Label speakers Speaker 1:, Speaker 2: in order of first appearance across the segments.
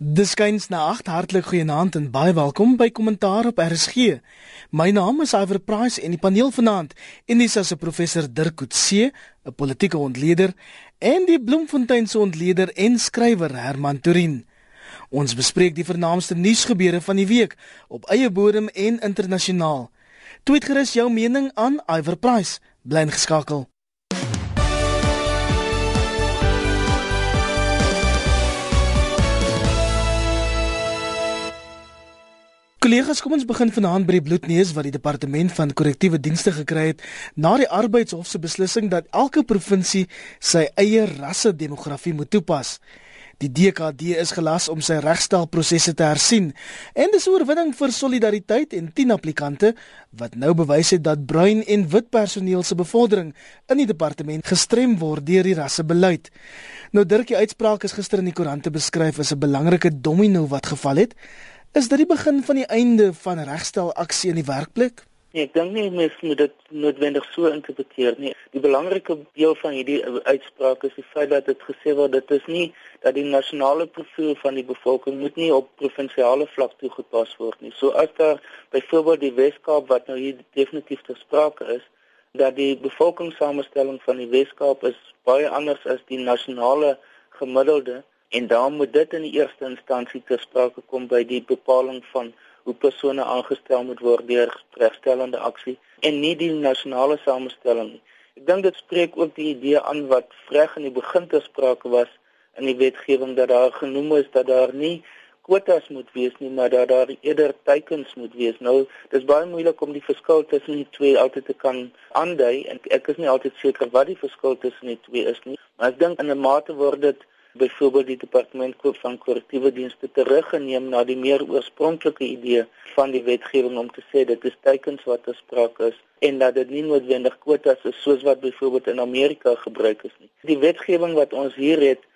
Speaker 1: Dis kyns na 8 hartlik goeienaand en baie welkom by Kommentaar op RSG. My naam is Iver Price en die paneel vanaand en dis as 'n professor Dirk Coetzee, 'n politieke ontleder en die Bloemfontein se ontleder en skrywer Herman Turin. Ons bespreek die vernaamste nuusgebeure van die week op eie bodem en internasionaal. Tweet gerus jou mening aan Iver Price. Bly geskakel. Kollegas, kom ons begin vanaand by die bloedneus wat die departement van korrektiewe dienste gekry het na die arbeidshof se beslissing dat elke provinsie sy eie rasse demografie moet toepas. Die DKD is gelas om sy regstelprosesse te hersien en dis 'n oorwinning vir solidariteit en 10 applikante wat nou bewys het dat bruin en wit personeel se bevordering in die departement gestrem word deur die rassebeleid. Nou Dirk, die uitspraak is gister in die koerante beskryf as 'n belangrike domino wat geval het. Is dit die begin van die einde van regstel aksie in die werkplek?
Speaker 2: Nee, ek dink nie mens moet dit noodwendig so interpreteer nie. Die belangrike deel van hierdie uitspraak is die feit dat dit gesê word dit is nie dat die nasionale profiel van die bevolking moet nie op provinsiale vlak toegepas word nie. So as daar byvoorbeeld die Weskaap wat nou hier definitief ter sprake is, dat die bevolkingssamestelling van die Weskaap is baie anders as die nasionale gemiddelde en dan moet dit in die eerste instansie ter sprake kom by die bepaling van hoe persone aangestel moet word deur regstellende aksie en nie die nasionale samestelling nie. Ek dink dit spreek ook die idee aan wat reg in die begin ter sprake was in die wetgewing dat daar genoem is dat daar nie kwotas moet wees nie, maar dat daar eerder teikens moet wees. Nou, dis baie moeilik om die verskil tussen die twee altyd te kan aandui en ek is nie altyd seker wat die verskil tussen die twee is nie, maar ek dink in 'n mate word dit byvoorbeeld die departement koop van korrektiewe dienste teruggeneem na die meer oorspronklike idee van die wetgewing om te sê dit is teikens wat gespreek is en dat dit nie noodwendig kwotas is soos wat byvoorbeeld in Amerika gebruik is nie. Die wetgewing wat ons hier het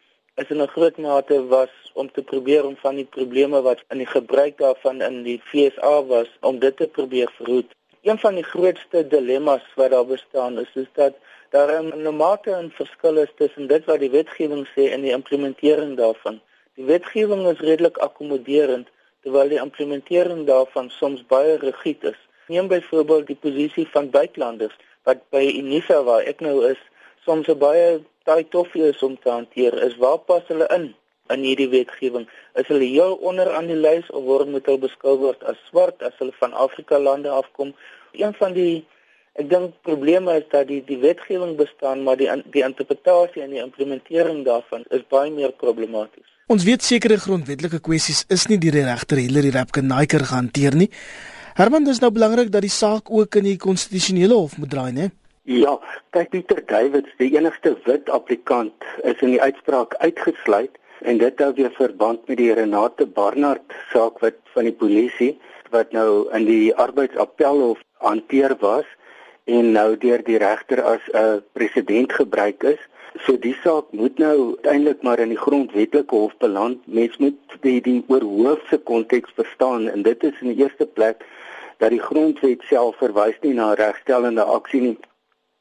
Speaker 2: is in 'n groot mate was om te probeer om van die probleme wat in die gebruik daarvan in die FSA was om dit te probeer verhoed. Een van die grootste dilemma's wat daar bestaan is is dat daar 'n mate in verskil is tussen dit wat die wetgewing sê en die implementering daarvan. Die wetgewing is redelik akkommoderend terwyl die implementering daarvan soms baie rigied is. Neem byvoorbeeld die posisie van buitelanders wat by Unisa waar ek nou is, soms 'n baie taai toffie is om te hanteer. Is waar pas hulle in in hierdie wetgewing? Is hulle heel onder aan die lys of word moet hulle beskou word as swart as hulle van Afrika lande afkom? Een van die Ek dink probleme is dat die die wetgewing bestaan, maar die die interpretasie en die implementering daarvan is baie meer problematies.
Speaker 1: Ons weet sekere grondwetlike kwessies is nie deur die regter Hillary Rapkenaiker gehanteer nie. Herman, dis nou belangrik dat die saak ook in die konstitusionele hof moet draai, né?
Speaker 3: Ja, kyk Pieter Davids, die enigste wit applikant is in die uitspraak uitgesluit en dit hou weer verband met die Renate Barnard saak wat van die polisie wat nou in die arbeidsappelhof hanteer was en nou deur die regter as 'n uh, president gebruik is. So die saak moet nou uiteindelik maar in die grondwetlike hof beland. Mens moet die die oorhoofse konteks verstaan en dit is in die eerste plek dat die grondwet self verwys nie na regstellende aksie nie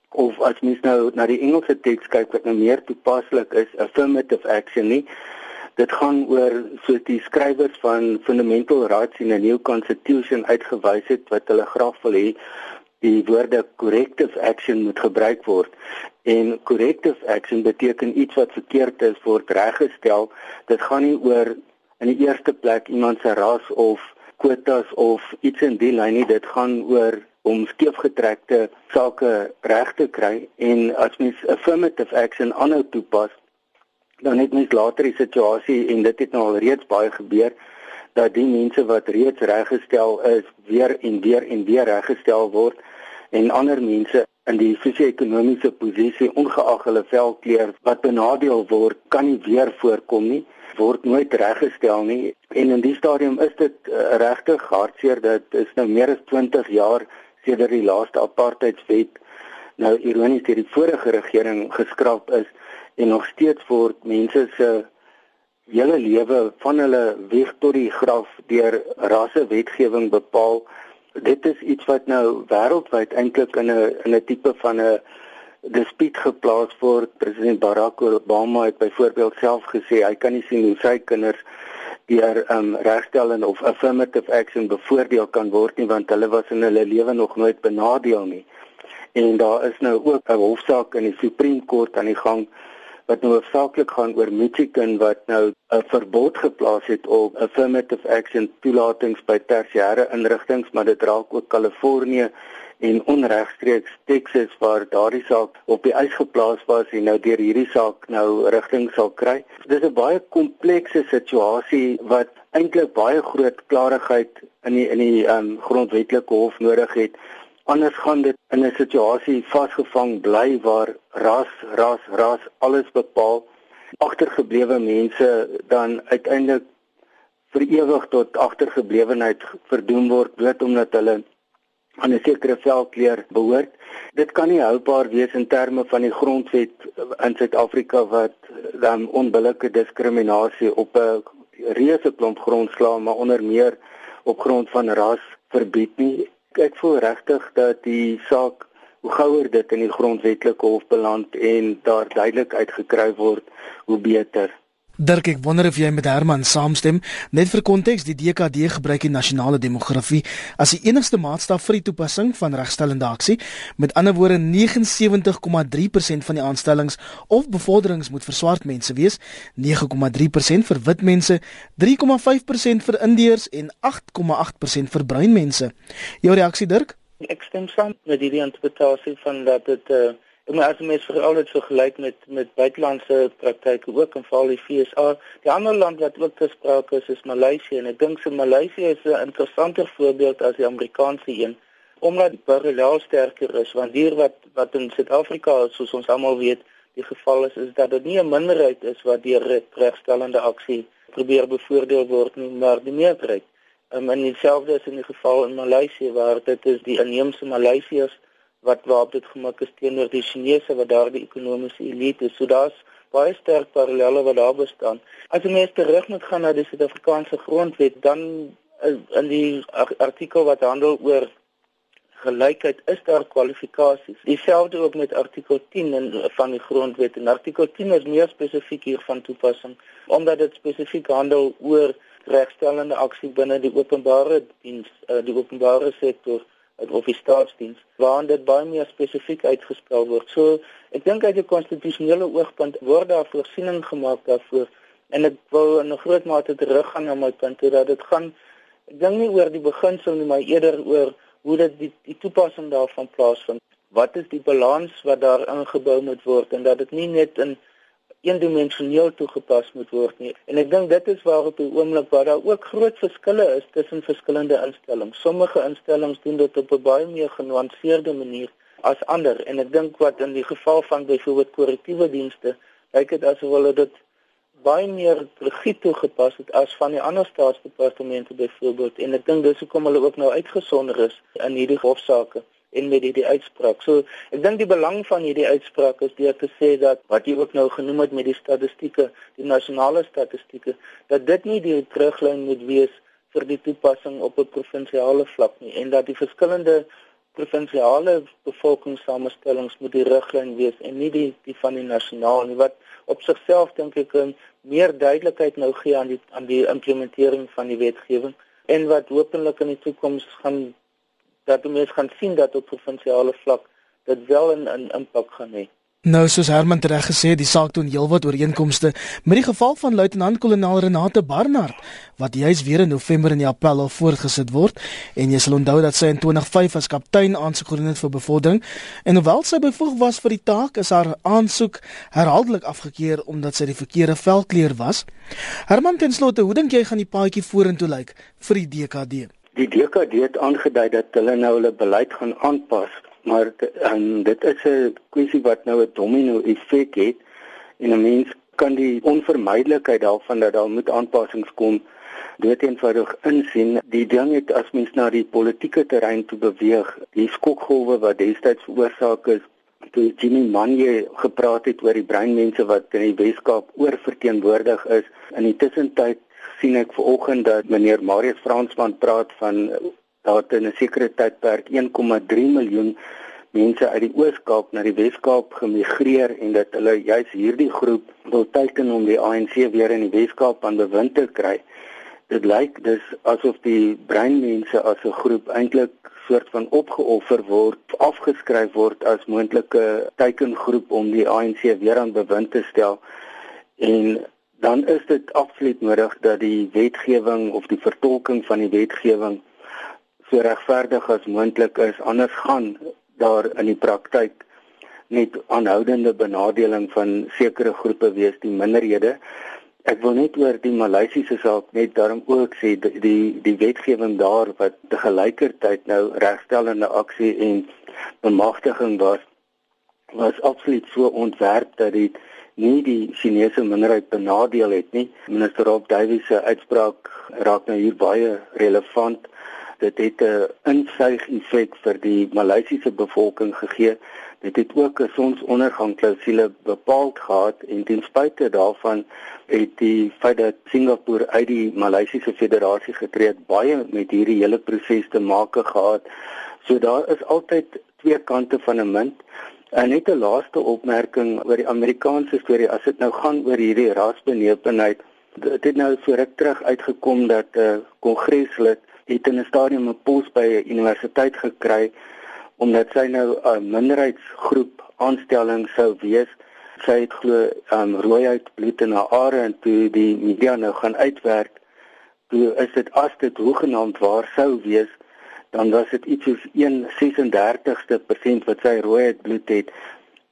Speaker 3: of as mens nou na die Engelse teks kyk wat nou meer toepaslik is, affirmative action nie. Dit gaan oor soos die skrywers van Fundamental Rights in a New Constitution uitgewys het wat hulle graag wil hê die woorde corrective action moet gebruik word. En corrective action beteken iets wat verkeerd is word reggestel. Dit gaan nie oor in die eerste plek iemand se ras of kwotas of iets in die lyn nie. Dit gaan oor om skeefgetrekte sake reg te kry. En as mens affirmative action aanhou toepas dan het mens later die situasie en dit het nou al reeds baie gebeur dat die mense wat reeds reggestel is weer en weer en weer reggestel word en ander mense in die sosio-ekonomiese posisie ongeag hulle velkleur wat benadeel word kan nie weer voorkom nie word nooit reggestel nie. En in die stadium is dit uh, regtig hartseer dat is nou meer as 20 jaar sedert die laaste apartheidswet nou ironies deur die vorige regering geskraap is en nog steeds word mense se hele lewe van hulle weg tot die graf deur rassewetgewing bepaal dit is iets wat nou wêreldwyd eintlik in 'n in 'n tipe van 'n dispuut geplaas word. President Barack Obama het byvoorbeeld self gesê hy kan nie sien hoe sy kinders deur um regstelling of affirmative action bevoordeel kan word nie want hulle was in hulle lewe nog nooit benadeel nie. En daar is nou ook 'n hofsaak in die Supreme Court aan die gang wat nou hoofsaaklik gaan oor Michigan wat nou 'n verbod geplaas het op affirmative action toelatings by tersiêre instellings, maar dit raak ook Kalifornië en onregstreeks Texas waar daardie saak op die ys geplaas was en nou deur hierdie saak nou rigting sal kry. Dit is 'n baie komplekse situasie wat eintlik baie groot klarigheid in die in die um, grondwetlike hof nodig het. Anders gaan dit in 'n situasie vasgevang bly waar ras, ras, ras alles bepaal. Agtergeblewe mense dan uiteindelik vir ewig tot agtergeblewenheid verdoem word bloot omdat hulle aan 'n sekere velkleur behoort. Dit kan nie houbaar wees in terme van die grondwet in Suid-Afrika wat dan onbillike diskriminasie op 'n reuse klomp grondsla maar onder meer op grond van ras verbied nie. Ek voel regtig dat die saak hoe gouer dit in die grondwetlike hof beland en daar duidelik uitgekry word, hoe beter.
Speaker 1: Dirk, ek wonder of jy met Herman saamstem. Net vir konteks, die DKD gebruik die nasionale demografie as die enigste maatstaf vir die toepassing van regstellende aksie. Met ander woorde, 79,3% van die aanstellings of bevorderings moet vir swart mense wees, 9,3% vir wit mense, 3,5% vir indiërs en 8,8% vir bruin mense. Jou reaksie, Dirk?
Speaker 2: Ek stem saam met hierdie interpretasie van dat dit 'n uh eh, maar as jy mens veral dit vergelyk met met buitelandse praktyke ook in veral die FSA, die ander land wat ook gesproke is is Maleisië en ek dink se Maleisië is 'n interessanter voorbeeld as die Amerikaanse een omdat die parallel sterker is want hier wat wat in Suid-Afrika soos ons almal weet die geval is is dat dit nie 'n minderheid is wat deur regstellende aksie probeer bevoordeel word nie maar die meerderheid. Um, en dieselfde is in die geval in Maleisië waar dit is die inheemse Maleisiërs wat waarop dit gemik is teenoor die Chinese wat daar die ekonomiese elite is. So daar's baie sterk parallelle wat daar bestaan. As jy mens terug moet gaan na die Suid-Afrikaanse grondwet, dan eh, in die artikel wat handel oor gelykheid is daar kwalifikasies. Dieselfde ook met artikel 10 in, van die grondwet. En artikel 10 is meer spesifiek hier van toepassing omdat dit spesifiek handel oor regstellende aksie binne die openbare diens, uh, die openbare sektor of die staatsdiens waarin dit baie meer spesifiek uitgespel word. So ek dink uit 'n konstitusionele oogpunt word daar voorsiening gemaak daarvoor en ek wil in 'n groot mate teruggaan na my punt dat dit gaan ek dink nie oor die beginsel nie maar eerder oor hoe dit die, die toepassing daarvan plaasvind. Wat is die balans wat daar ingebou moet word en dat dit nie net in eendimensioneel toegepas moet word nie. En ek dink dit is waar op die oomblik waar daar ook groot verskille is tussen verskillende instellings. Sommige instellings doen dit op 'n baie meer genuanceerde manier as ander en ek dink wat in die geval van byvoorbeeld korrektiewe dienste, lyk dit asof hulle dit baie meer rigied toegepas het as van die ander staatsdepartemente byvoorbeeld en ek dink dis hoekom hulle ook nou uitgesonder is in hierdie hofsaake en met hierdie uitspraak. So ek dink die belang van hierdie uitspraak is deur te sê dat wat jy ook nou genoem het met die statistieke, die nasionale statistieke, dat dit nie die teruglyn moet wees vir die toepassing op 'n provinsiale vlak nie en dat die verskillende provinsiale bevolkingssamestellings moet die riglyn wees en nie die die van die nasionaal nie wat op sigself dink ek meer duidelikheid nou gee aan die aan die implementering van die wetgewing en wat hopelik in die toekoms gaan dat mense gaan sien dat op provinsiale vlak dit wel 'n impak gaan hê.
Speaker 1: Nou soos Herman reg gesê het, die saak doen heelwat ooreenkomste met die geval van luitenant-kolonel Renate Barnard wat juis weer in November en April al voortgesit word en jy sal onthou dat sy in 2005 as kaptein aansoek gedoen het vir bevordering en hoewel sy bevoeg was vir die taak is haar aansoek herhaaldelik afgekeur omdat sy die verkeerde velkleur was. Herman ten slotte, hoe dink jy gaan die paadjie vorentoe lyk vir die DKD?
Speaker 3: Die DKD het aangedui dat hulle nou hulle beleid gaan aanpas, maar en dit is 'n kwessie wat nou 'n domino effek het en 'n mens kan die onvermydelikheid daarvan dat daar moet aanpassings kom dit eenvoudig insien. Die ding het as mens na die politieke terrein toe beweeg, die skokgolwe wat destyds veroorsaak is toe Jimmy Manje gepraat het oor die breinmense wat in die Weskaap oorverteenwoordig is. In die tussentyd sien ek vanoggend dat meneer Marius Fransman praat van dat in 'n sekere tydperk 1,3 miljoen mense uit die Oos-Kaap na die Wes-Kaap gemigreer en dat hulle juis hierdie groep wil teiken om die ANC weer in die Wes-Kaap aan bewind te kry. dit lyk dis asof die breinmense as 'n groep eintlik soort van opgeoffer word, afgeskryf word as moontlike teikengroep om die ANC weer aan bewind te stel. En dan is dit absoluut nodig dat die wetgewing of die vertolking van die wetgewing so regverdig as moontlik is, anders gaan daar in die praktyk net aanhoudende benadeling van sekere groepe wees, die minderhede. Ek wil net oor die Maleisiese saak net daarom ook sê die die, die wetgewing daar wat te gelykertyd nou regstellende aksie en bemagtiging was was absoluut so ontwerp dat dit nie die Chinese minderheid benadeel het nie. Minister Rob Davies se uitspraak raak nou hier baie relevant. Dit het 'n insuig effek vir die Maleisiese bevolking gegee Dit het ook 'n sonsondergangsklausule bepaal gehad en ten spyte daarvan het die feit dat Singapore uit die Maleisiese Federasie getree het baie met hierdie hele proses te maak gehad. So daar is altyd twee kante van 'n munt. En net 'n laaste opmerking oor die Amerikaanse storie as dit nou gaan oor hierdie rasbenepenheid. Dit het nou so ruk terug uitgekom dat 'n uh, kongreslid het in 'n stadium 'n pos by 'n universiteit gekry omdat sy nou 'n minderheidsgroep aanstelling sou wees. Sy het glo um rooiheid bloed in haar are en toe die media nou gaan uitwerk, toe is dit as dit hoegenaamd waar sou wees, dan was dit iets soos 1/36ste persent wat sy rooiheid bloed het.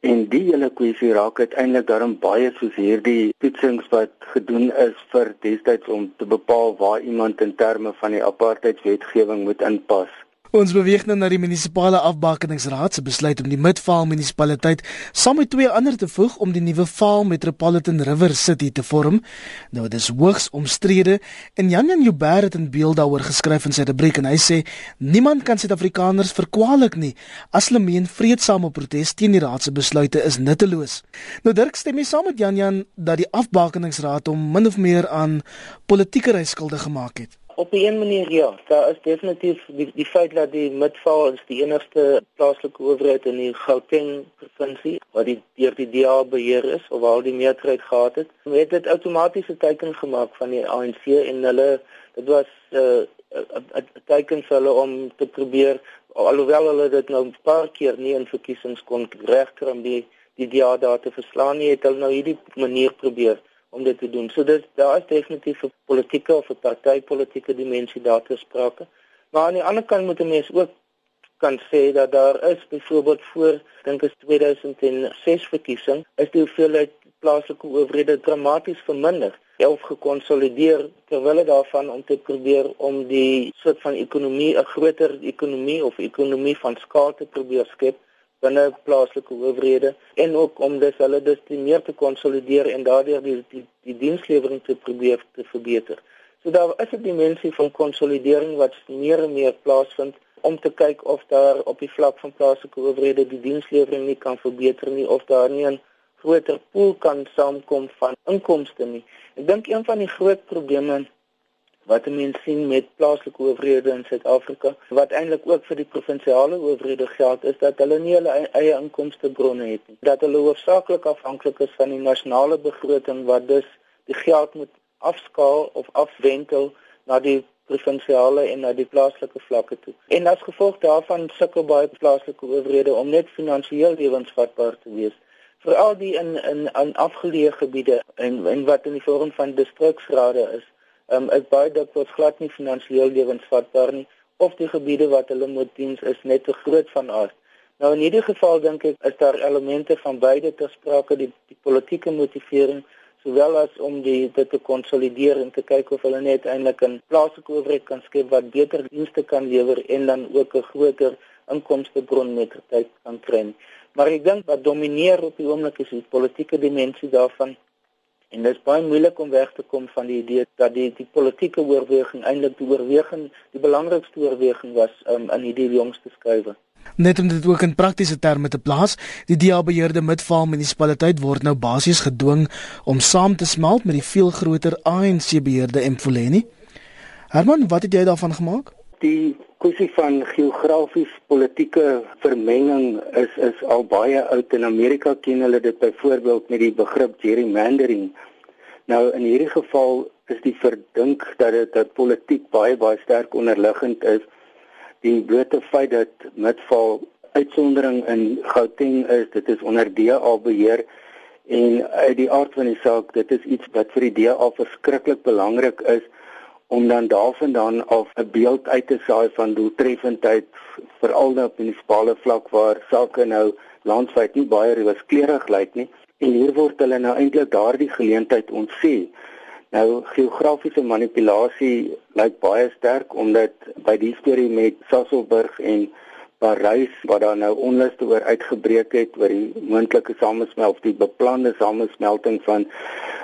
Speaker 3: En die hele kwessie raak uiteindelik daarom baie soos hierdie toetsings wat gedoen is vir destyds om te bepaal waar iemand in terme van die apartheidswetgewing moet inpas.
Speaker 1: Ons beweeg nou na die munisipale afbakeningsraad se besluit om die Midvaal munisipaliteit saam met twee ander te voeg om die nuwe Vaal Metropolitan River City te vorm. Nou dit is hoogs omstrede en Jan Jan Joubert het 'n beeld daaroor geskryf in sy rubriek en hy sê niemand kan Suid-Afrikaners verkwalik nie as hulle meen vredesame protes teen die raad se besluite is nutteloos. Nou Dirk stem mee saam met Jan Jan dat die afbakeningsraad hom min of meer aan politieke ryskulde gemaak het.
Speaker 2: Op 'n manier ja, daar is definitief die, die feit dat die Midvaal is die enigste plaaslike owerheid in die Gauteng provinsie wat die deur die DA beheer is of waar die meerderheid gehad het. Hulle het dit outomaties 'n teken gemaak van die ANC en hulle dit was 'n uh, teken vir hulle om te probeer alhoewel hulle dit nou 'n paar keer nie in verkiesings kon regkry om die die DA daar te verslaan nie, het hulle nou hierdie manier probeer om dit te doen. So dit daar is definitief 'n politieke of 'n partytetiese dimensie daar te sprake. Maar aan die ander kant moet 'n mens ook kan sê dat daar is byvoorbeeld voor dink is 2006 verkiesing is die hoeveelheid plaaslike owerhede dramaties verminder of gekonsolideer terwyl dit daarvan om te probeer om die soort van ekonomie 'n groter ekonomie of ekonomie van skaal te probeer skep binne plaaslike owerhede en ook om dus hulle dus meer te konsolideer en daardeur die die, die dienslewering te probeer te verbeter. So daar is 'n dimensie van konsolidering wat meer en meer plaasvind om te kyk of daar op die vlak van plaaslike owerhede die dienslewering nie kan verbeter nie of daar nie 'n groter pool kan saamkom van inkomste nie. Ek dink een van die groot probleme wat mense sien met plaaslike owerhede in Suid-Afrika wat eintlik ook vir die provinsiale owerhede geld is dat hulle nie hulle eie inkomste bronne het nie. Dat hulle hoofsaaklik afhanklik is van die nasionale begroting wat dus die geld moet afskaal of afwentel na die provinsiale en na die plaaslike vlakke toe. En as gevolg daarvan sukkel baie plaaslike owerhede om net finansiëel lewensvatbaar te wees veral die in in aan afgeleë gebiede en en wat in die vorm van distriksrade is um, is baie dikwels glad nie finansiëel lewensvatbaar nie of die gebiede wat hulle moet dien is net te groot van aard. Nou in hierdie geval dink ek is daar elemente van beide ter sprake die, die politieke motivering sowel as om die dit te konsolideer en te kyk of hulle net eintlik 'n plaaslike owerheid kan skep wat beter dienste kan lewer en dan ook 'n groter inkomstebron met tyd kan kry. Maar ek dink wat domineer op die oomblik is die politieke dimensie daarvan En dit is baie moeilik om weg te kom van die idee dat die die politieke oorweging eintlik die oorweging die belangrikste oorweging was um, in hierdie jongste skuwe.
Speaker 1: Net om dit ook in praktiese terme te plaas, die DA beheerde Midvaal munisipaliteit word nou basies gedwing om saam te smelt met die veel groter ANC beheerde Mfuleni. Herman, wat het jy daarvan gemaak?
Speaker 3: Die kwessie van geografies politieke vermenging is is al baie oud in Amerika ken hulle dit byvoorbeeld met die begrip gerrymandering. Nou in hierdie geval is die verdink dat dit dat politiek baie baie sterk onderliggend is. Die blote feit dat Midval uitsondering in Gauteng is, dit is onder DA beheer en uit die aard van die saak, dit is iets wat vir die DA verskriklik belangrik is om dan daarvandaan af 'n beeld uit te saai van doeltreffendheid veral nou op munisipale vlak waar sake nou landwyd nie baie reweskleurig lyk nie en hier word hulle nou eintlik daardie geleentheid ontsê. Nou geografiese manipulasie lyk baie sterk omdat by die storie met Sasolburg en Waar daar nou onluste oor uitgebreek het oor die moontlike samesmelting of die beplande samesmelting van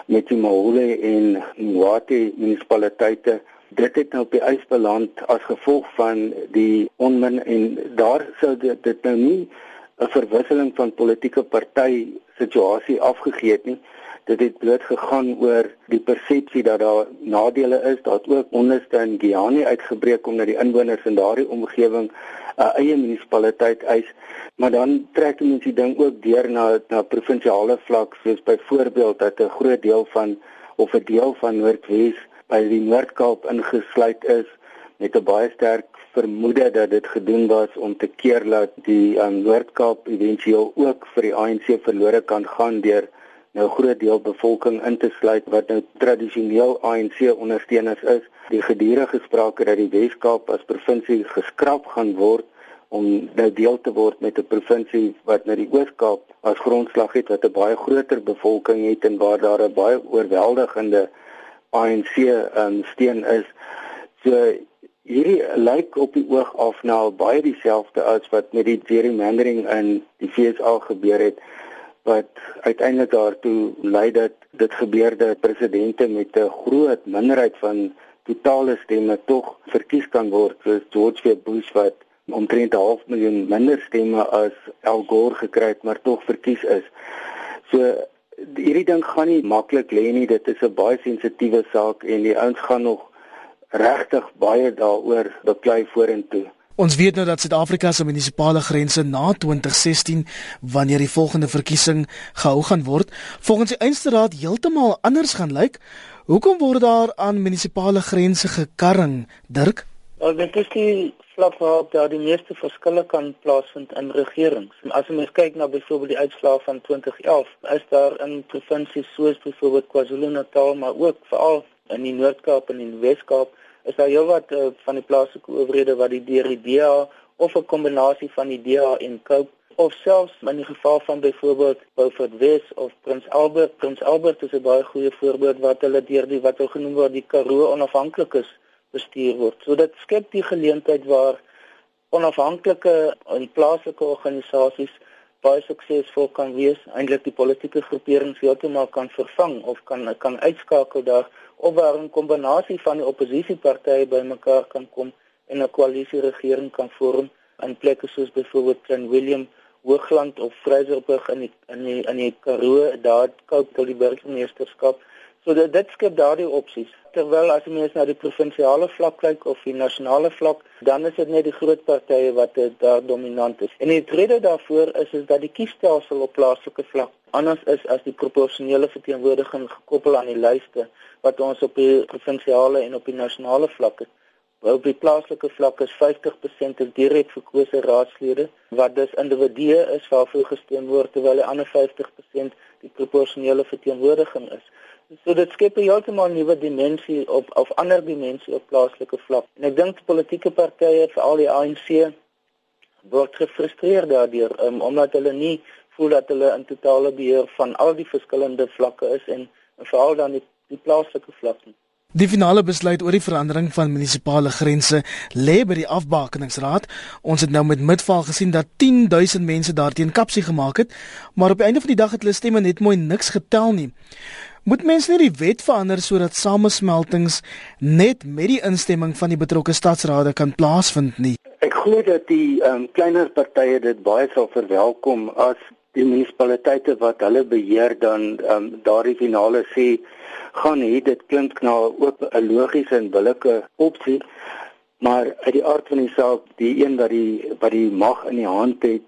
Speaker 3: Metimahole en Mwati munisipaliteite. Dit het nou op die ys beland as gevolg van die onmin en daar sou dit, dit nou nie 'n verwisseling van politieke party situasie afgegee het nie dit het bloot gegaan oor die persepsie dat daar nadele is dat ook onderste in Giani uitgebreek omdat die inwoners in daardie omgewing 'n uh, eie munisipaliteit eis. Maar dan trek mense die ding ook deur na na provinsiale vlak soos byvoorbeeld dat 'n groot deel van of 'n deel van Noordwes by die Noord-Kaap ingesluit is met 'n baie sterk vermoede dat dit gedoen was om te keer dat die um, Noord-Kaap éventueel ook vir die ANC verlore kan gaan deur nou groot deel bevolking in te sluit wat nou tradisioneel ANC ondersteuners is. Die gedurende sprake dat die Wes-Kaap as provinsie geskraap gaan word om nou deel te word met 'n provinsie wat na die Oos-Kaap as grondslag het wat 'n baie groter bevolking het en waar daar 'n baie oorweldigende ANC um, steun is. So hierdie lyk op die oog af na baie dieselfde as wat met die gerrymandering in die FSA gebeur het wat uiteindelik daartoe lei dat dit gebeur dat presidente met 'n groot minderheid van totale stemme tog verkies kan word soos George W. Bush wat omtrent 'n half miljoen minder stemme as Al Gore gekry het, maar tog verkies is. So hierdie ding gaan nie maklik lê nie. Dit is 'n baie sensitiewe saak en die ouens gaan nog regtig baie daaroor beklei vorentoe.
Speaker 1: Ons weet nou dat Suid-Afrika se munisipale grense na 2016 wanneer die volgende verkiesing gehou gaan word, volgens die Eensraad heeltemal anders gaan lyk. Hoekom word daar aan munisipale grense gekarring, Dirk?
Speaker 2: Wel, dit is die vlak waarop daar die meeste verskille kan plaasvind in regerings. En as ons kyk na byvoorbeeld die uitslae van 2011, is daar in provinsies soos byvoorbeeld KwaZulu-Natal, maar ook veral in die Noord-Kaap en in die Wes-Kaap, is daar heelwat uh, van die plaaslike owerhede wat die DRDA of 'n kombinasie van die DA en Cope of selfs in die geval van byvoorbeeld Beaufort Wes of Prins Albert, Prins Albert is 'n baie goeie voorbeeld wat hulle deur die wat hulle genoem word die Karoo onafhanklikes bestuur word. So dit skep die geleentheid waar onafhanklike en plaaslike organisasies baie suksesvol kan wees, eintlik die politieke groeperings heeltemal kan vervang of kan kan uitskakel daar of waar 'n kombinasie van die oppositiepartye bymekaar kan kom en 'n koalisie regering kan vorm in plekke soos byvoorbeeld Klein Willem Hoogland of Vryburg in die in die in die Karoo daar koop tot die burgemeesterskap So dit dit skep daardie opsies. Terwyl as jy mens na die provinsiale vlak kyk of die nasionale vlak, dan is dit net die groot partye wat daar dominant is. En die rede daarvoor is is dat die kiesstelsel op plaaslike vlak anders is as die proporsionele verteenwoordiging gekoppel aan die lyste wat ons op die provinsiale en op die nasionale vlak het. Op die plaaslike vlak is 50% direk verkose raadslede wat dus individue is waarvoor gestem word terwyl die ander 50% die proporsionele verteenwoordiging is. So dit skep 'n heeltemal nuwe dimensie op of ander dimensie op plaaslike vlak. En ek dink politieke partye, veral die ANC, word gefrustreerd daardeur um, omdat hulle nie voel dat hulle in totale beheer van al die verskillende vlakke is en, veral dan die, die plaaslike vlak nie.
Speaker 1: Die finale besluit oor die verandering van munisipale grense lê by die afbakeningsraad. Ons het nou met Midval gesien dat 10000 mense daarteen kapsie gemaak het, maar op die einde van die dag het hulle stemme net mooi niks getel nie. Moet mense nie die wet verander sodat samesmeltings net met die instemming van die betrokke stadsrade kan plaasvind nie?
Speaker 3: Ek glo dat die um, kleiner partye dit baie sal verwelkom as die munisipaliteite wat hulle beheer dan um, daardie finale sê gaan hê dit klink na ook 'n logiese en billike opsie maar uit die aard van die saak die een wat die wat die mag in die hand het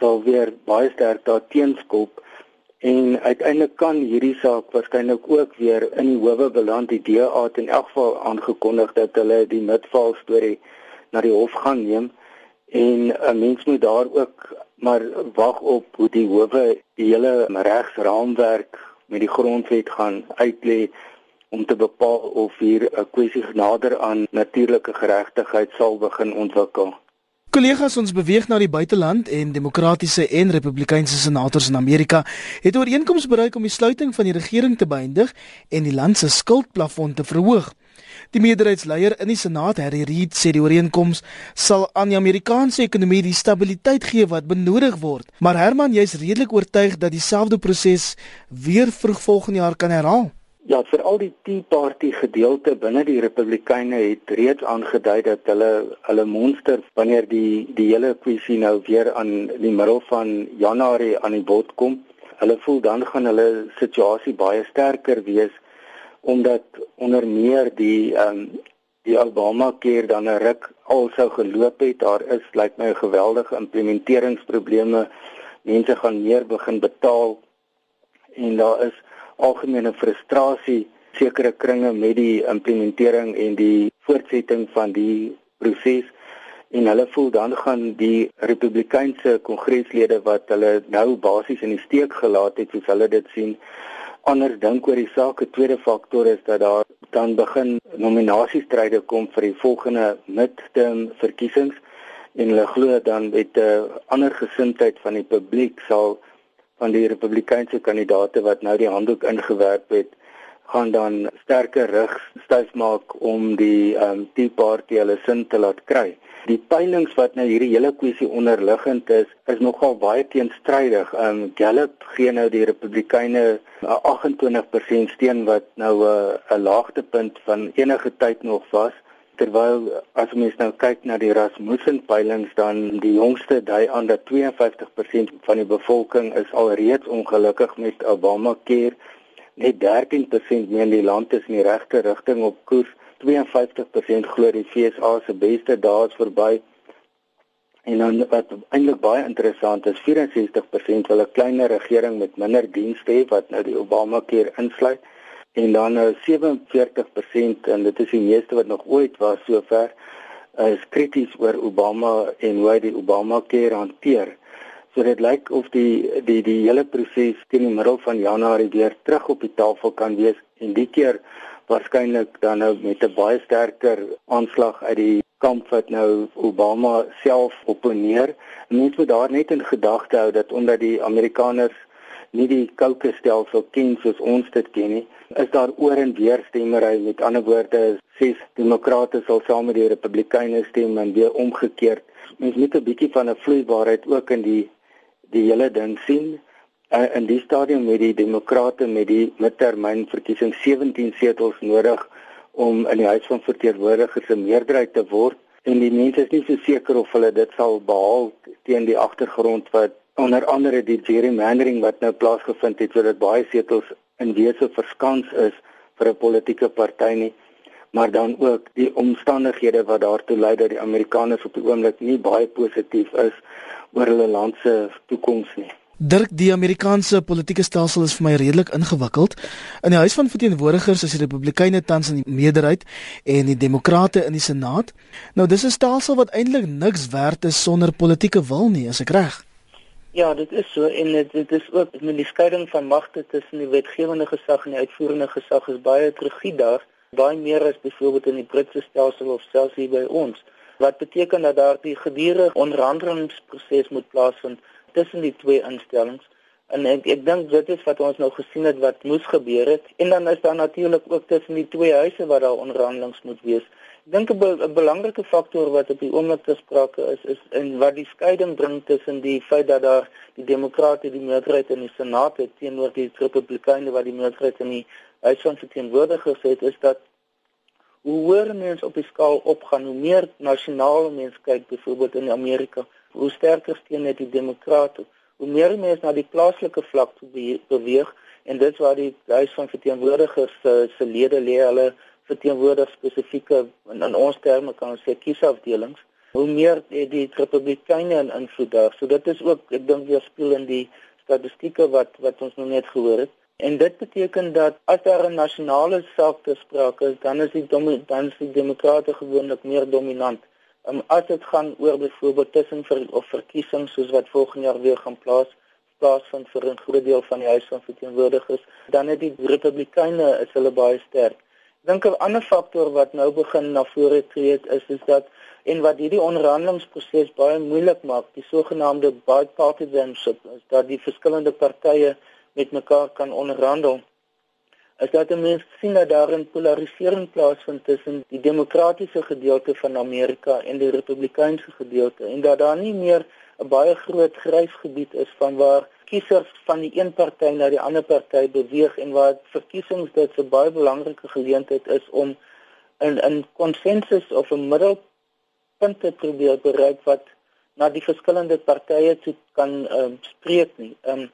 Speaker 3: sal weer baie sterk daarteenoor skop En uiteindelik kan hierdie saak waarskynlik ook weer in die howe beland. Die DA het in elk geval aangekondig dat hulle die Midval storie na die hof gaan neem en 'n mens moet daar ook maar wag op hoe die howe die hele regsraamwerk met die grondwet gaan uitlê om te bepaal of hier 'n kwessie nader aan natuurlike geregtigheid sal begin ontwikkel.
Speaker 1: Kollegas, ons beweeg na die buiteland en demokratiese en republikeinse senators in Amerika het ooreenkomste bereik om die sluiting van die regering te beëindig en die land se skuldplafon te verhoog. Die meerderheidsleier in die Senaat, Harry Reid, sê die ooreenkoms sal aan die Amerikaanse ekonomie die stabiliteit gee wat benodig word. Maar Herman, jy's redelik oortuig dat dieselfde proses weer vroeg volgende jaar kan herhaal.
Speaker 3: Ja, vir al die Tea Party gedeelte binne die Republikeine het reeds aangedui dat hulle hulle monster wanneer die die hele kwessie nou weer aan die middel van Januarie aan die bod kom, hulle voel dan gaan hulle situasie baie sterker wees omdat onder meer die ehm um, die Obama keer dan 'n ruk al sou geloop het, daar is lyk my 'n geweldige implementeringsprobleme. Mense gaan meer begin betaal en daar is algemene frustrasie sekere kringe met die implementering en die voortsetting van die proses en hulle voel dan gaan die republikeinse kongreslede wat hulle nou basies in die steek gelaat het soos hulle dit sien anders dink oor die saak. 'n Tweede faktor is dat daar dan begin nominasiestryde kom vir die volgende midterm verkiesings en hulle glo dan met 'n ander gesindheid van die publiek sal van die republikeinse kandidaate wat nou die handdoek ingewerp het gaan dan sterker rig styf maak om die um, Tea Party hulle sin te laat kry. Die peilings wat nou hierdie hele kwessie onderliggend is, is nogal baie teenstrydig. Ehm um, Gallup gee nou die Republikeine 'n 28% steun wat nou 'n uh, 'n laagtepunt van enige tyd nog was. Terwyl as mens nou kyk na die Rasmussen peilings dan die jongste dui aan dat 52% van die bevolking is alreeds ongelukkig met Obamacare. Net 13% meen die land is in die regte rigting op koers 52% glo die FSA se beste dae is verby. En dan wat eintlik baie interessant is 64% wil 'n kleiner regering met minder dienste hê wat nou die Obamacare insluit. En dan nou 47% en dit is die meeste wat nog ooit was sover is krities oor Obama en hoe hy die Obama keer hanteer. So dit lyk of die die die hele proses teen die middel van Januarie weer terug op die tafel kan wees. En die keer waarskynlik dan nou met 'n baie sterker aanslag uit die kamp wat nou Obama self opponeer. Mense moet daar net in gedagte hou dat omdat die Amerikaners nie die koue stelsel ken soos ons dit ken nie, is daar oor en weer stemmery met ander woorde ses demokrate sal saam met die republikeine stem en weer omgekeerd. Mens moet 'n bietjie van 'n vloeibaarheid ook in die die hele ding sien uh, in die stadium met die demokrate met die midtermyn verkiesing 17 setels nodig om in die huis van verteenwoordigers 'n meerderheid te word en die mense is nie so seker of hulle dit sal behaal teen die agtergrond wat onder andere die gerrymandering wat nou plaasgevind het sodat baie setels in wese verskans is vir 'n politieke party nie maar dan ook die omstandighede wat daartoe lei dat die Amerikaners op die oomblik nie baie positief is oor hulle land se toekoms nie.
Speaker 1: Dirk, die Amerikaanse politieke stelsel is vir my redelik ingewikkeld. In die Huis van Verteenwoordigers is die Republikeine tans in die meerderheid en die Demokrate in die Senaat. Nou dis 'n stelsel wat eintlik niks werd is sonder politieke wil nie, as ek reg.
Speaker 2: Ja, dit is so en dit, dit is ook met die skeiding van magte tussen die wetgewende gesag en die uitvoerende gesag is baie rigied daar, baie meer as byvoorbeeld in die Britse stelsel of selfs hier by ons. Wat beteken dat daar die gedurende onderhandelingsproses moet plaasvind tussen die twee instellings. En ek ek dink dit is wat ons nou gesien het wat moes gebeur het en dan is daar natuurlik ook tussen die twee huise waar daar onderhandelings moet wees dink 'n be belangrike faktor wat op die oomblik te sprake is is en wat die skeiding bring tussen die feit dat daar die demokrate die meerderheid in die senaat het teenoor die republikeine wat die meerderheid in die huis van verteenwoordigers het is dat hoe hoër mense op die skaal opgaan hoe meer nasionale mense kyk byvoorbeeld in Amerika hoe sterker steun het die demokrate hoe meer mense na die plaaslike vlak toe beweeg en dit waar die huis van verteenwoordigers se, se lede lê. Hulle verteenwoordig spesifieke in, in ons terme kan ons sê kiesafdelings. Hoe meer die, die republikeine in invloed daar. So dit is ook ek dink weer speel in die statistieke wat wat ons nog net gehoor het. En dit beteken dat as daar 'n nasionale saak te sprake is, dan is die dan is die demokrate gewoonlik meer dominant. Um, as dit gaan oor byvoorbeeld tussen vir of verkiesings soos wat volgende jaar weer gaan plaas plaasvind vir 'n groot deel van die huis van verteenwoordigers, dan het die republikeine is hulle baie sterk. Ek dink 'n ander faktor wat nou begin na vore tree is is dat en wat hierdie onderhandelingsproses baie moeilik maak, die sogenaamde bipartisanship, is dat die verskillende partye met mekaar kan onderhandel. As dat mense sien dat daar 'n polarisering plaasvind tussen die demokratiese gedeelte van Amerika en die republikeinse gedeelte en dat daar nie meer 'n baie groot grys gebied is van waar kiesers van die een party na die ander party beweeg en waar verkiesings dit 'n baie belangrike geleentheid is om 'n 'n konsensus of 'n middel punte probeer bereik wat na die verskillende partye toe kan um, spreek nie. Um,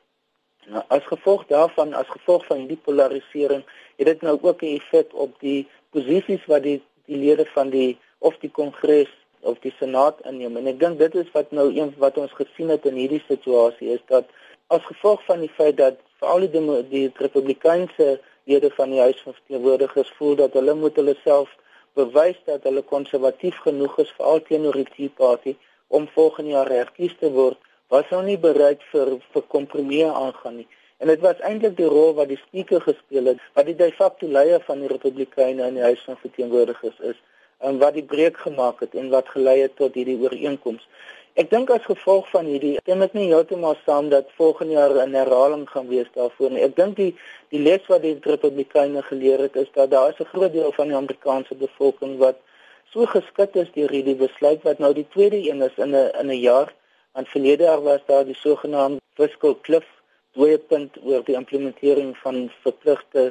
Speaker 2: nou, as gevolg daarvan, as gevolg van die polarisering, het dit nou ook 'n effek op die posisies wat die die lede van die of die kongres of die senaat inneem. En ek dink dit is wat nou een wat ons gesien het in hierdie situasie is dat as gevolg van die feit dat veral die die republikeinse lede van die huis van verteenwoordigers voel dat hulle moet hulle self bewys dat hulle konservatief genoeg is veral teenoor die Tea Party om volgende jaar herkies te word, was nou nie bereid vir vir kompromieë aangaan nie. En dit was eintlik die rol wat die spreker gespeel het, wat die de facto leier van die Republikeine in die Huis van Verteenwoordigers is, en wat die breek gemaak het en wat gelei het tot hierdie ooreenkoms. Ek dink as gevolg van hierdie stem ek nie heeltemal saam dat volgende jaar 'n herhaling gaan wees daarvoor nie. Ek dink die die les wat die Republikeine geleer het is dat daar is 'n groot deel van die Amerikaanse bevolking wat so geskik is deur hierdie besluit wat nou die tweede een is in 'n in 'n jaar. Want verlede jaar was daar die sogenaamde fiscal cliff dooiepunt oor die implementering van verpligte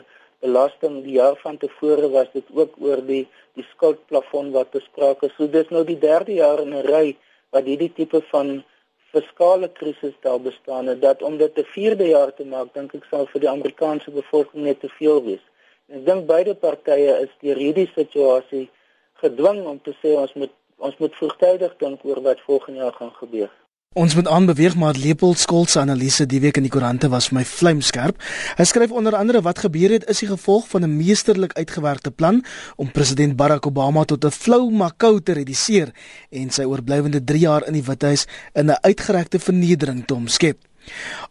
Speaker 2: belasting. Die jaar van tevore was dit ook oor die die skuldplafon wat bespreek is. So dis nou die derde jaar in 'n ry wat hierdie tipe van fiskale krisis daar bestaan het dat om dit 'n vierde jaar te maak dink ek sal vir die Amerikaanse bevolking net te veel wees. En ek dink beide partye is deur hierdie situasie gedwing om te sê ons moet ons moet vroegtydig dink oor wat volgende jaar gaan gebeur.
Speaker 1: Ons moet aanbeweeg maar Leopold Skool se analise die week in die koerante was vir my vlamskerp. Hy skryf onder andere wat gebeur het is die gevolg van 'n meesterlik uitgewerkte plan om president Barack Obama tot 'n flou makou te reduseer en sy oorblywende 3 jaar in die Withuis in 'n uitgerekte vernedering te omskep.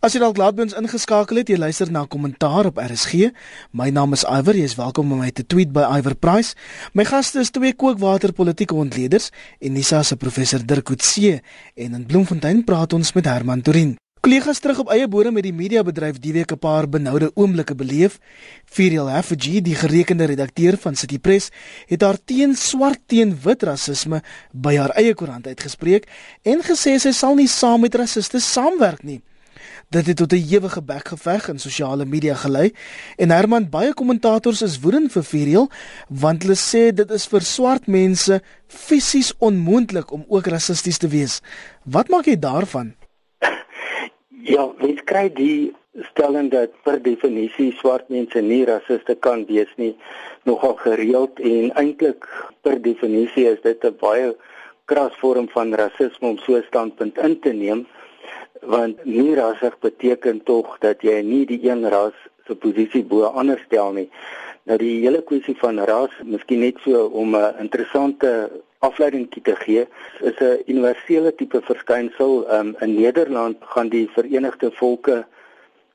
Speaker 1: As jy dalk laat by ons ingeskakel het, jy luister na kommentaar op RSG. My naam is Iwer, jy is welkom om my te tweet by Iwer Price. My gaste is twee kookwater politieke ontleeders en Nisa se professor Dirk Coetzee en in Bloemfontein praat ons met Herman Torin. Kollegas terug op eie bodem met die mediabedryf die week 'n paar benoude oomblikke beleef. Firiel Hafji, die gerekende redakteur van City Press, het haar teen swart teen wit rasisme by haar eie koerant uitgespreek en gesê sy sal nie saam met rassiste saamwerk nie. Dit het tot 'n ewige bekgeveg in sosiale media gelei en Herman baie kommentators is woedend vir Viriel want hulle sê dit is vir swart mense fisies onmoontlik om ook rassisties te wees. Wat maak jy daarvan?
Speaker 3: Ja, mens kry die stelling dat per definisie swart mense nie rassiste kan wees nie nogal gereeld en eintlik per definisie is dit 'n baie kras vorm van rasisme om so 'n standpunt in te neem want nie rasig beteken tog dat jy nie die een ras se posisie bo ander stel nie. Nou die hele kwessie van ras, miskien net so om 'n interessante afleiding te gee, is 'n universele tipe verskynsel. Um, in Nederland gaan die Verenigde Volke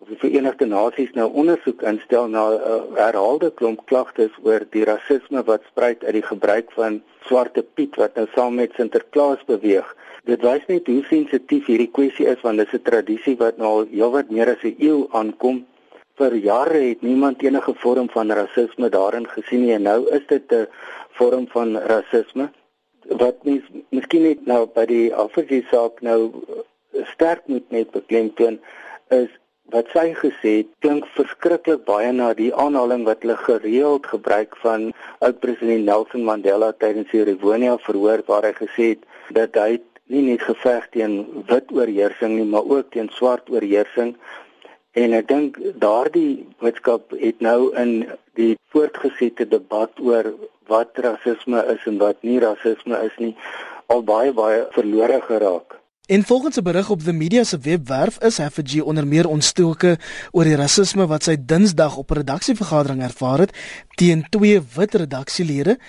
Speaker 3: of die Verenigde Nasies nou ondersoek instel na 'n uh, herhaalde klomp klagtes oor die rasisme wat spruit uit die gebruik van Swarte Piet wat nou saam met Sinterklaas beweeg. Dit wys net hoe sensitief hierdie kwessie is want dit is 'n tradisie wat nou al heelwat meer as 'n eeu aankom. Vir jare het niemand enige vorm van rasisme daarin gesien nie en nou is dit 'n vorm van rasisme wat mens miskien net nou by die afgesie saak nou sterk moet net beklemtoon is wat sy gesê het klink verskriklik baie na die aanhaling wat hulle gereeld gebruik van oud president Nelson Mandela tydens die Rivonia verhoor waar hy gesê het dat hy nie net geveg teen wit oorheersing nie, maar ook teen swart oorheersing. En ek dink daardie boodskap het nou in die voortgesette debat oor wat rasisme is en wat nie rasisme is nie al baie baie verlore geraak.
Speaker 1: En volgens 'n berig op The Media se webwerf is Hafiji onder meer ontstoke oor die rasisme wat sy Dinsdag op 'n redaksievergadering ervaar het teen twee wit redaksielede.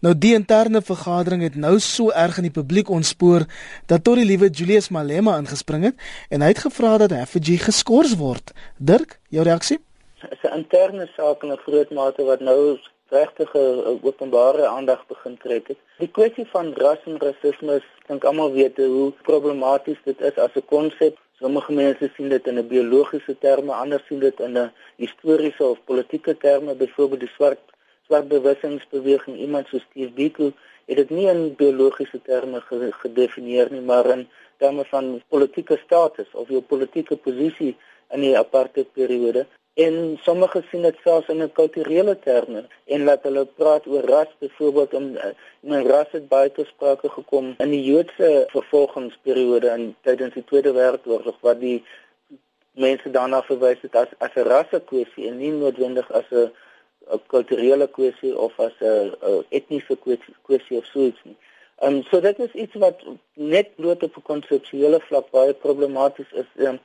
Speaker 1: Nou die interne vergadering het nou so erg in die publiek ontspoor dat tot die liewe Julius Malema ingespring het en hy het gevra dat Hafiji geskort word. Dirk, jou reaksie?
Speaker 2: 'n interne saak in 'n groot mate wat nou regtige openbare aandag begin trek het. Die kwessie van ras en rasisme, dink almal weet hoe problematies dit is as 'n konsep. Sommige mense sien dit in 'n biologiese terme, ander sien dit in 'n historiese of politieke terme, byvoorbeeld die swart swart bewussynsbeweging. Iemand soos Steve Biko het dit nie in biologiese terme gedefinieer nie, maar in terme van politieke status of jou politieke posisie in die apartheid periode en sommige sien dit selfs in 'n kulturele terme en laat hulle praat oor ras byvoorbeeld om eh, 'n ras het baie gesproke gekom in die Joodse vervolgingsperiode in tydens die Tweede Wêreldoorlog wat die mense daarna verwys het as as 'n rassekwessie en nie noodwendig as 'n 'n kulturele kwessie of as 'n etniese kwessie of so iets nie. Ehm um, so dit is iets wat net bloot op 'n konseptuele vlak baie problematies is. Ehm um,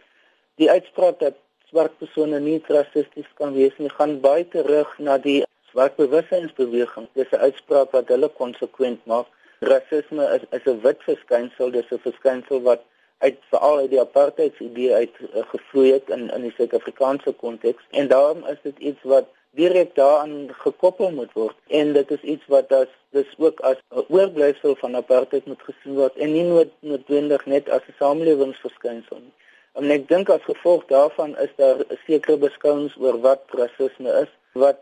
Speaker 2: die uitspraak dat swart persone nie rassisties kan wees nie, gaan baie terug na die swart bewussynsbeweging. Dis 'n uitspraak wat hulle konsekwent maak. Rasisme is is 'n wit verskynsel, dis 'n verskynsel wat uit veral uit die apartheidsidee uit uh, gevloei het in in die Suid-Afrikaanse konteks en daarom is dit iets wat direk daaraan gekoppel moet word en dit is iets wat as dis ook as 'n oorblyfsel van apartheid moet gesien word en nie noodwendig net as 'n samelewingsverskynsel nie. En ek dink as gevolg daarvan is daar 'n sekere beskouings oor wat rasisme is wat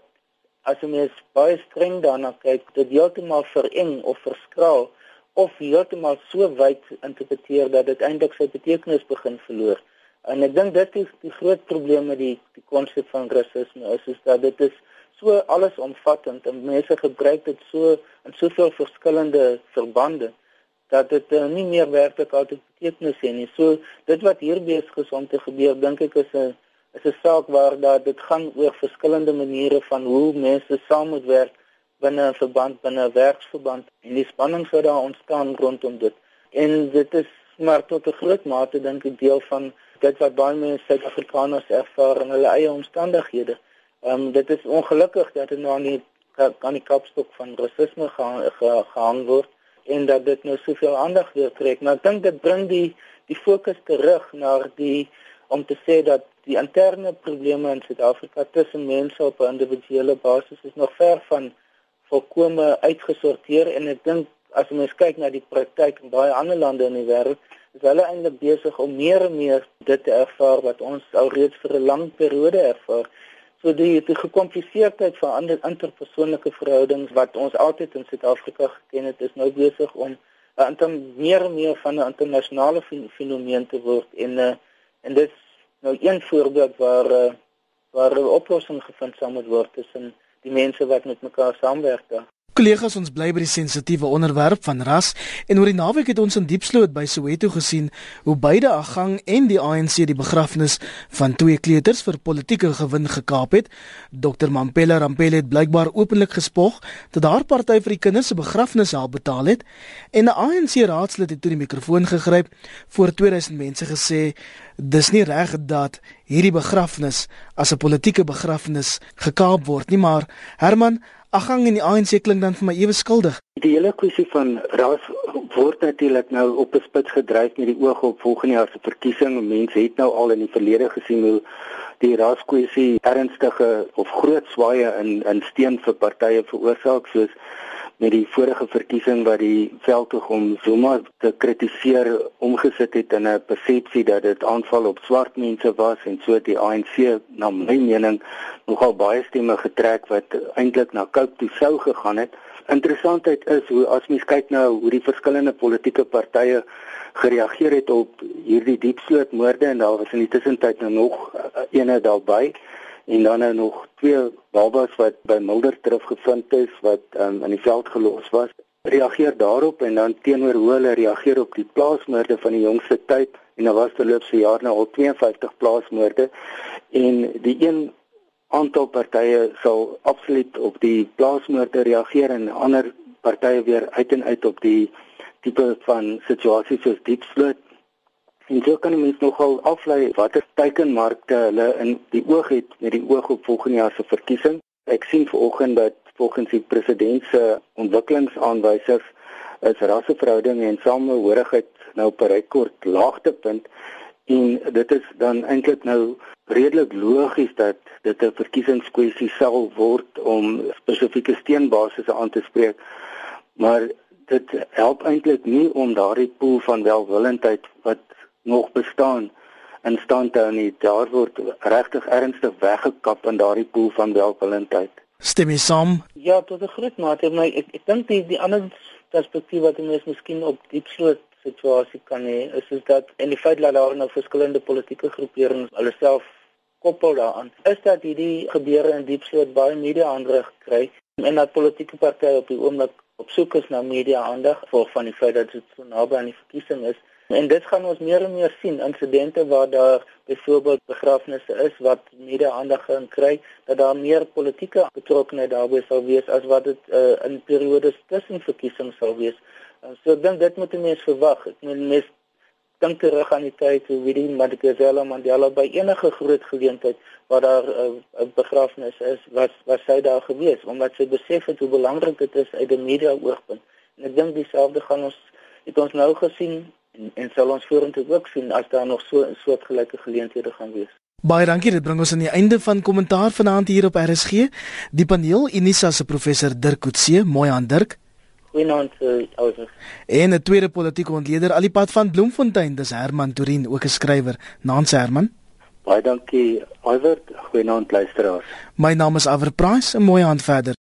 Speaker 2: as jy mens baie streng daarna kyk, dit heeltemal vereng of verskraal of heeltemal so wyd interpreteer dat dit eintlik sy betekenis begin verloor. En ek dink dit is die groot probleem met die die konsep van rasisme is, is dat dit is so allesomvattend en mense gebruik dit so in soveel verskillende verbande dat dit uh, nie meer werklik altyd betekenis het nie. So dit wat hier besig is om te gebeur, dink ek is 'n is 'n saak waar daar dit gaan oor verskillende maniere van hoe mense saam moet werk binne 'n verband, binne 'n werksverband en die spanning wat daar ontstaan rondom dit. En dit is maar tot 'n groot mate dink ek deel van dit wat baie mense Suid-Afrikaners ervaar in hulle eie omstandighede. Ehm um, dit is ongelukkig dat dit nou aan die aan die kapstok van rasisme gehang, gehang word en dat dit nou soveel aandag weer trek. Maar ek dink dit bring die die fokus terug na die om te sê dat die interne probleme in Suid-Afrika tussen mense op 'n individuele basis is nog ver van volkome uitgesorteer en ek dink as mens kyk na die praktyk in baie ander lande in die wêreld is hulle eintlik besig om meer en meer dit te ervaar wat ons al reeds vir 'n lang periode ervaar So die die gekompliseerdheid van ander interpersoonlike verhoudings wat ons altyd in Suid-Afrika geken het, is nou besig om uh, inter meer en meer van 'n internasionale fenomeen te word en uh, en dit is nou een voorbeeld waar uh, waar 'n oplossing gevind sal moet word tussen die mense wat met mekaar saamwerk. Daar.
Speaker 1: Kollegas, ons bly by die sensitiewe onderwerp van ras en oor die naweek het ons in Diepsloot by Soweto gesien hoe beide Agang en die ANC die begrafnis van twee kleuters vir politieke gewin gekaap het. Dr Mampela Rampela het blykbaar openlik gespog dat haar party vir die kinders se begrafnis help betaal het en 'n ANC raadslid het toe die mikrofoon gegryp voor 2000 mense gesê dis nie reg dat hierdie begrafnis as 'n politieke begrafnis gekaap word nie, maar Herman Agang in die ANC klink dan vir my ewe skuldig.
Speaker 3: Die hele kwessie van ras word natuurlik nou op 'n spits gedryf met die oog op volgende jaar se verkiesing. Mense het nou al in die verlede gesien hoe die raskwessie ernstige of groot swaaye in in steun vir partye veroorsaak soos met die vorige verkiesing wat die veldtog om Zuma te kritiseer omgesit het in 'n persepsie dat dit aanval op swart mense was en so die ANC na my mening nogal baie stemme getrek wat eintlik na Cape toe sou gegaan het. Interessantheid is hoe as mens kyk na hoe die verskillende politieke partye gereageer het op hierdie diepslootmoorde en daar was in die tussentyd nou nog uh, ene daarbye en dan nou nog twee babas wat by Mulder teruggevind is wat um, in die veld gelos was. Reageer daarop en dan teenoor hoe hulle reageer op die plaasmoorde van die jongste tyd. En daar was terloopse jaar nou al 52 plaasmoorde. En die een aantal partye sal absoluut op die plaasmoorde reageer en ander partye weer uit en uit op die tipe van situasies soos diepsloot En so kan 'n mens nogal aflei watter teikenmarkte hulle in die oog het met die oog op volgende jaar se verkiesing. Ek sien vanoggend dat volgens die president se ontwikkelingsaanwysers is rasseverhoudinge en samehorigheid nou op 'n rekord laagtepunt en dit is dan eintlik nou redelik logies dat dit 'n verkiesingskwessie sal word om spesifieke steenbasisse aan te spreek maar dit help eintlik nie om daardie pool van welwillendheid wat nog bestaan in stand hou nie. Daar word regtig ernstig weggekap in daardie pool van welwillendheid.
Speaker 1: Stem jy saam?
Speaker 2: Ja tot 'n groot mate maar ek ek dink die die ander perspektief wat mense miskien op diepsloot situasie kan hê is is dat en die feit dat daar nou verskillende politieke groeperings hulle self koppel daaraan is dat hierdie gebeure in diepsloot baie media aandag kry en dat politieke partye op die oomblik op soek is na media aandag volg van die feit dat dit so naby aan die verkiesing is en dit gaan ons meer en meer sien insidente waar daar byvoorbeeld begrafnisse is wat media aandag gaan kry dat daar meer politieke betrokkenheid daarbey sal wees as wat dit uh, in periodes tussen verkiesings sal wees So ek dink dit moet mense verwag. Ek meen mense dink terug aan die tyd hoe wie die Mandela Mandela by enige groot geleentheid waar daar eh, 'n uh, begrafnis is, was was sy daar gewees omdat sy besef het hoe belangrik dit is uit 'n media oogpunt. En ek dink dieselfde gaan ons het ons nou gesien en, en sal ons vorentoe ook sien as daar nog so 'n soort gelyke geleenthede gaan wees.
Speaker 1: Baie dankie, dit bring ons aan die einde van kommentaar vanaand hier op RSG. Die paneel Unisa se professor Dirk Coetzee, mooi aan Dirk.
Speaker 2: Goeienaand uh, ouers.
Speaker 1: En 'n tweede politieke ontleder al die pad van Bloemfontein, dis Herman Turin, ook 'n skrywer. Naam se Herman.
Speaker 3: Baie dankie, Iwer. Goeienaand luisteraars.
Speaker 1: My naam is Aver Price, 'n mooi aand verder.